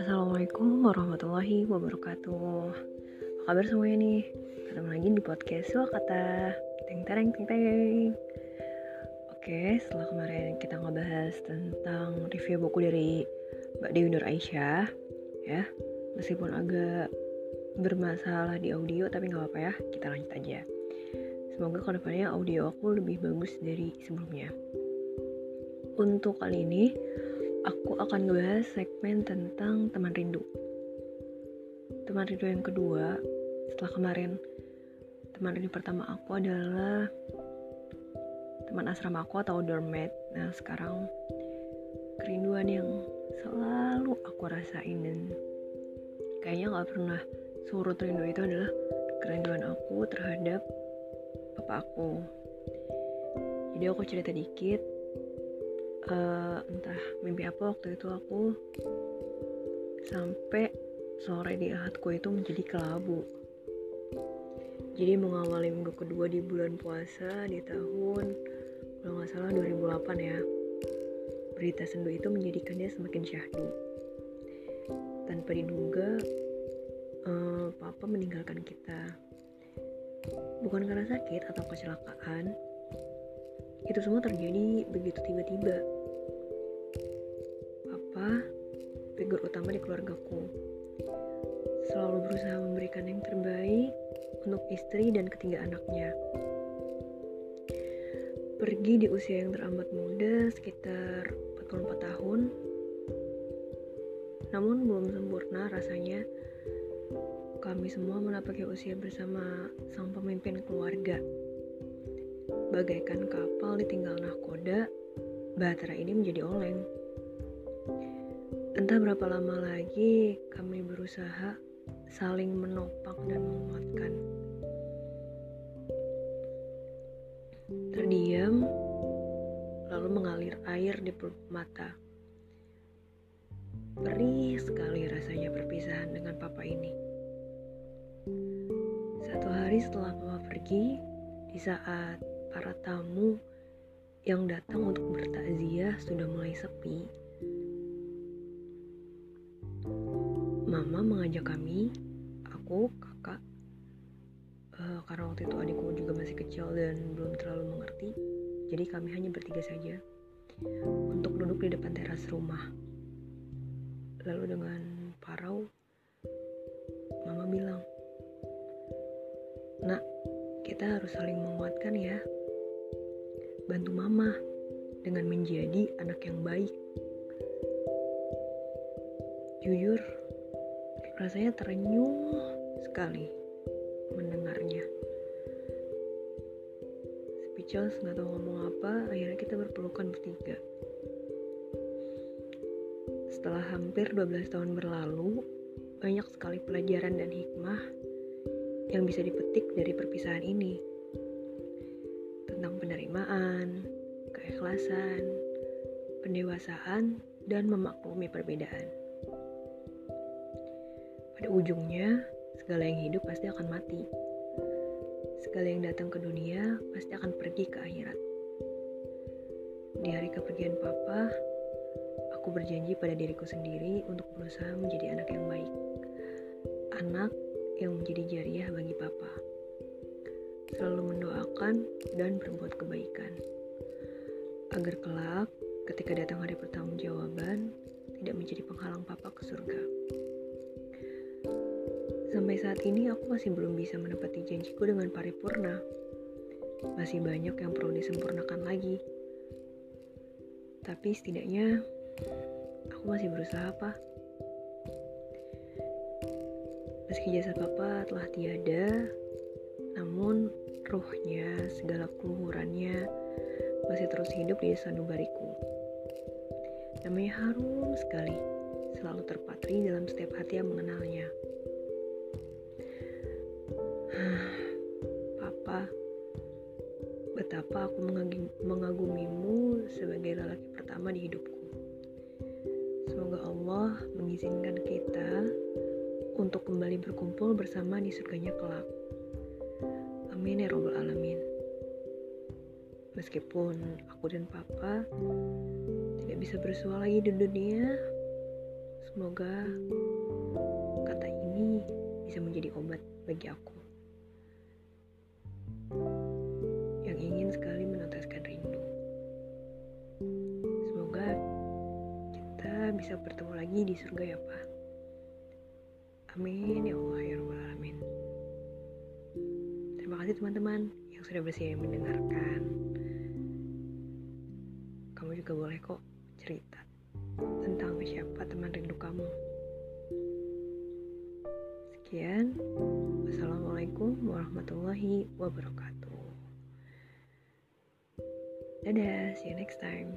Assalamualaikum warahmatullahi wabarakatuh. Apa kabar semuanya nih? Ketemu lagi di podcast kata Teng tereng teng teng Oke, setelah kemarin kita ngebahas tentang review buku dari Mbak Dewi Nur Aisyah Ya, meskipun agak bermasalah di audio tapi nggak apa-apa ya, kita lanjut aja. Semoga ke depannya audio aku lebih bagus dari sebelumnya Untuk kali ini, aku akan ngebahas segmen tentang teman rindu. Teman rindu yang kedua, setelah kemarin teman rindu pertama aku adalah teman asrama aku atau dormmate. Nah, sekarang kerinduan yang selalu aku rasain dan kayaknya gak pernah surut rindu itu adalah kerinduan aku terhadap papa aku. Jadi aku cerita dikit uh, entah mimpi apa waktu itu aku sampai sore di ahadku itu menjadi kelabu. Jadi mengawali minggu kedua di bulan puasa di tahun kalau nggak salah 2008 ya. Berita sendu itu menjadikannya semakin syahdu. Tanpa diduga uh, papa meninggalkan kita. Bukan karena sakit atau kecelakaan itu semua terjadi begitu tiba-tiba figur utama di keluargaku. Selalu berusaha memberikan yang terbaik untuk istri dan ketiga anaknya. Pergi di usia yang teramat muda, sekitar 44 tahun. Namun belum sempurna rasanya kami semua menapaki usia bersama sang pemimpin keluarga. Bagaikan kapal ditinggal nahkoda, bahtera ini menjadi oleng. Entah berapa lama lagi kami berusaha saling menopang dan menguatkan. Terdiam, lalu mengalir air di pelupuk mata. Perih sekali rasanya perpisahan dengan papa ini. Satu hari setelah papa pergi, di saat para tamu yang datang untuk bertakziah sudah mulai sepi, mama mengajak kami, aku, kakak, uh, karena waktu itu adikku juga masih kecil dan belum terlalu mengerti, jadi kami hanya bertiga saja untuk duduk di depan teras rumah. Lalu dengan parau, mama bilang, Nak, kita harus saling menguatkan ya. Bantu mama dengan menjadi anak yang baik. Jujur, rasanya terenyuh sekali mendengarnya. Speechless nggak tahu ngomong apa akhirnya kita berpelukan bertiga. Setelah hampir 12 tahun berlalu banyak sekali pelajaran dan hikmah yang bisa dipetik dari perpisahan ini. Tentang penerimaan, keikhlasan, pendewasaan, dan memaklumi perbedaan. Pada ujungnya, segala yang hidup pasti akan mati. Segala yang datang ke dunia pasti akan pergi ke akhirat. Di hari kepergian papa, aku berjanji pada diriku sendiri untuk berusaha menjadi anak yang baik. Anak yang menjadi jariah bagi papa. Selalu mendoakan dan berbuat kebaikan. Agar kelak ketika datang hari pertanggungjawaban tidak menjadi penghalang papa ke surga. Sampai saat ini aku masih belum bisa menepati janjiku dengan paripurna. Masih banyak yang perlu disempurnakan lagi. Tapi setidaknya aku masih berusaha, Pak. Meski jasa papa telah tiada, namun ruhnya, segala keluhurannya masih terus hidup di sanubariku. Namanya harum sekali, selalu terpatri dalam setiap hati yang mengenalnya. Papa, betapa aku mengagumimu sebagai lelaki pertama di hidupku. Semoga Allah mengizinkan kita untuk kembali berkumpul bersama di surganya kelak. Amin ya robbal alamin. Meskipun aku dan papa tidak bisa bersua lagi di dunia, semoga kata ini bisa menjadi obat bagi aku. Yang ingin sekali meneteskan rindu. Semoga kita bisa bertemu lagi di surga ya Pak. Amin ya Allah ya Rabbal Alamin. Terima kasih teman-teman yang sudah bersedia mendengarkan. Kamu juga boleh kok cerita tentang siapa teman rindu kamu. Sekian, wassalamualaikum warahmatullahi wabarakatuh. Dadah, see you next time.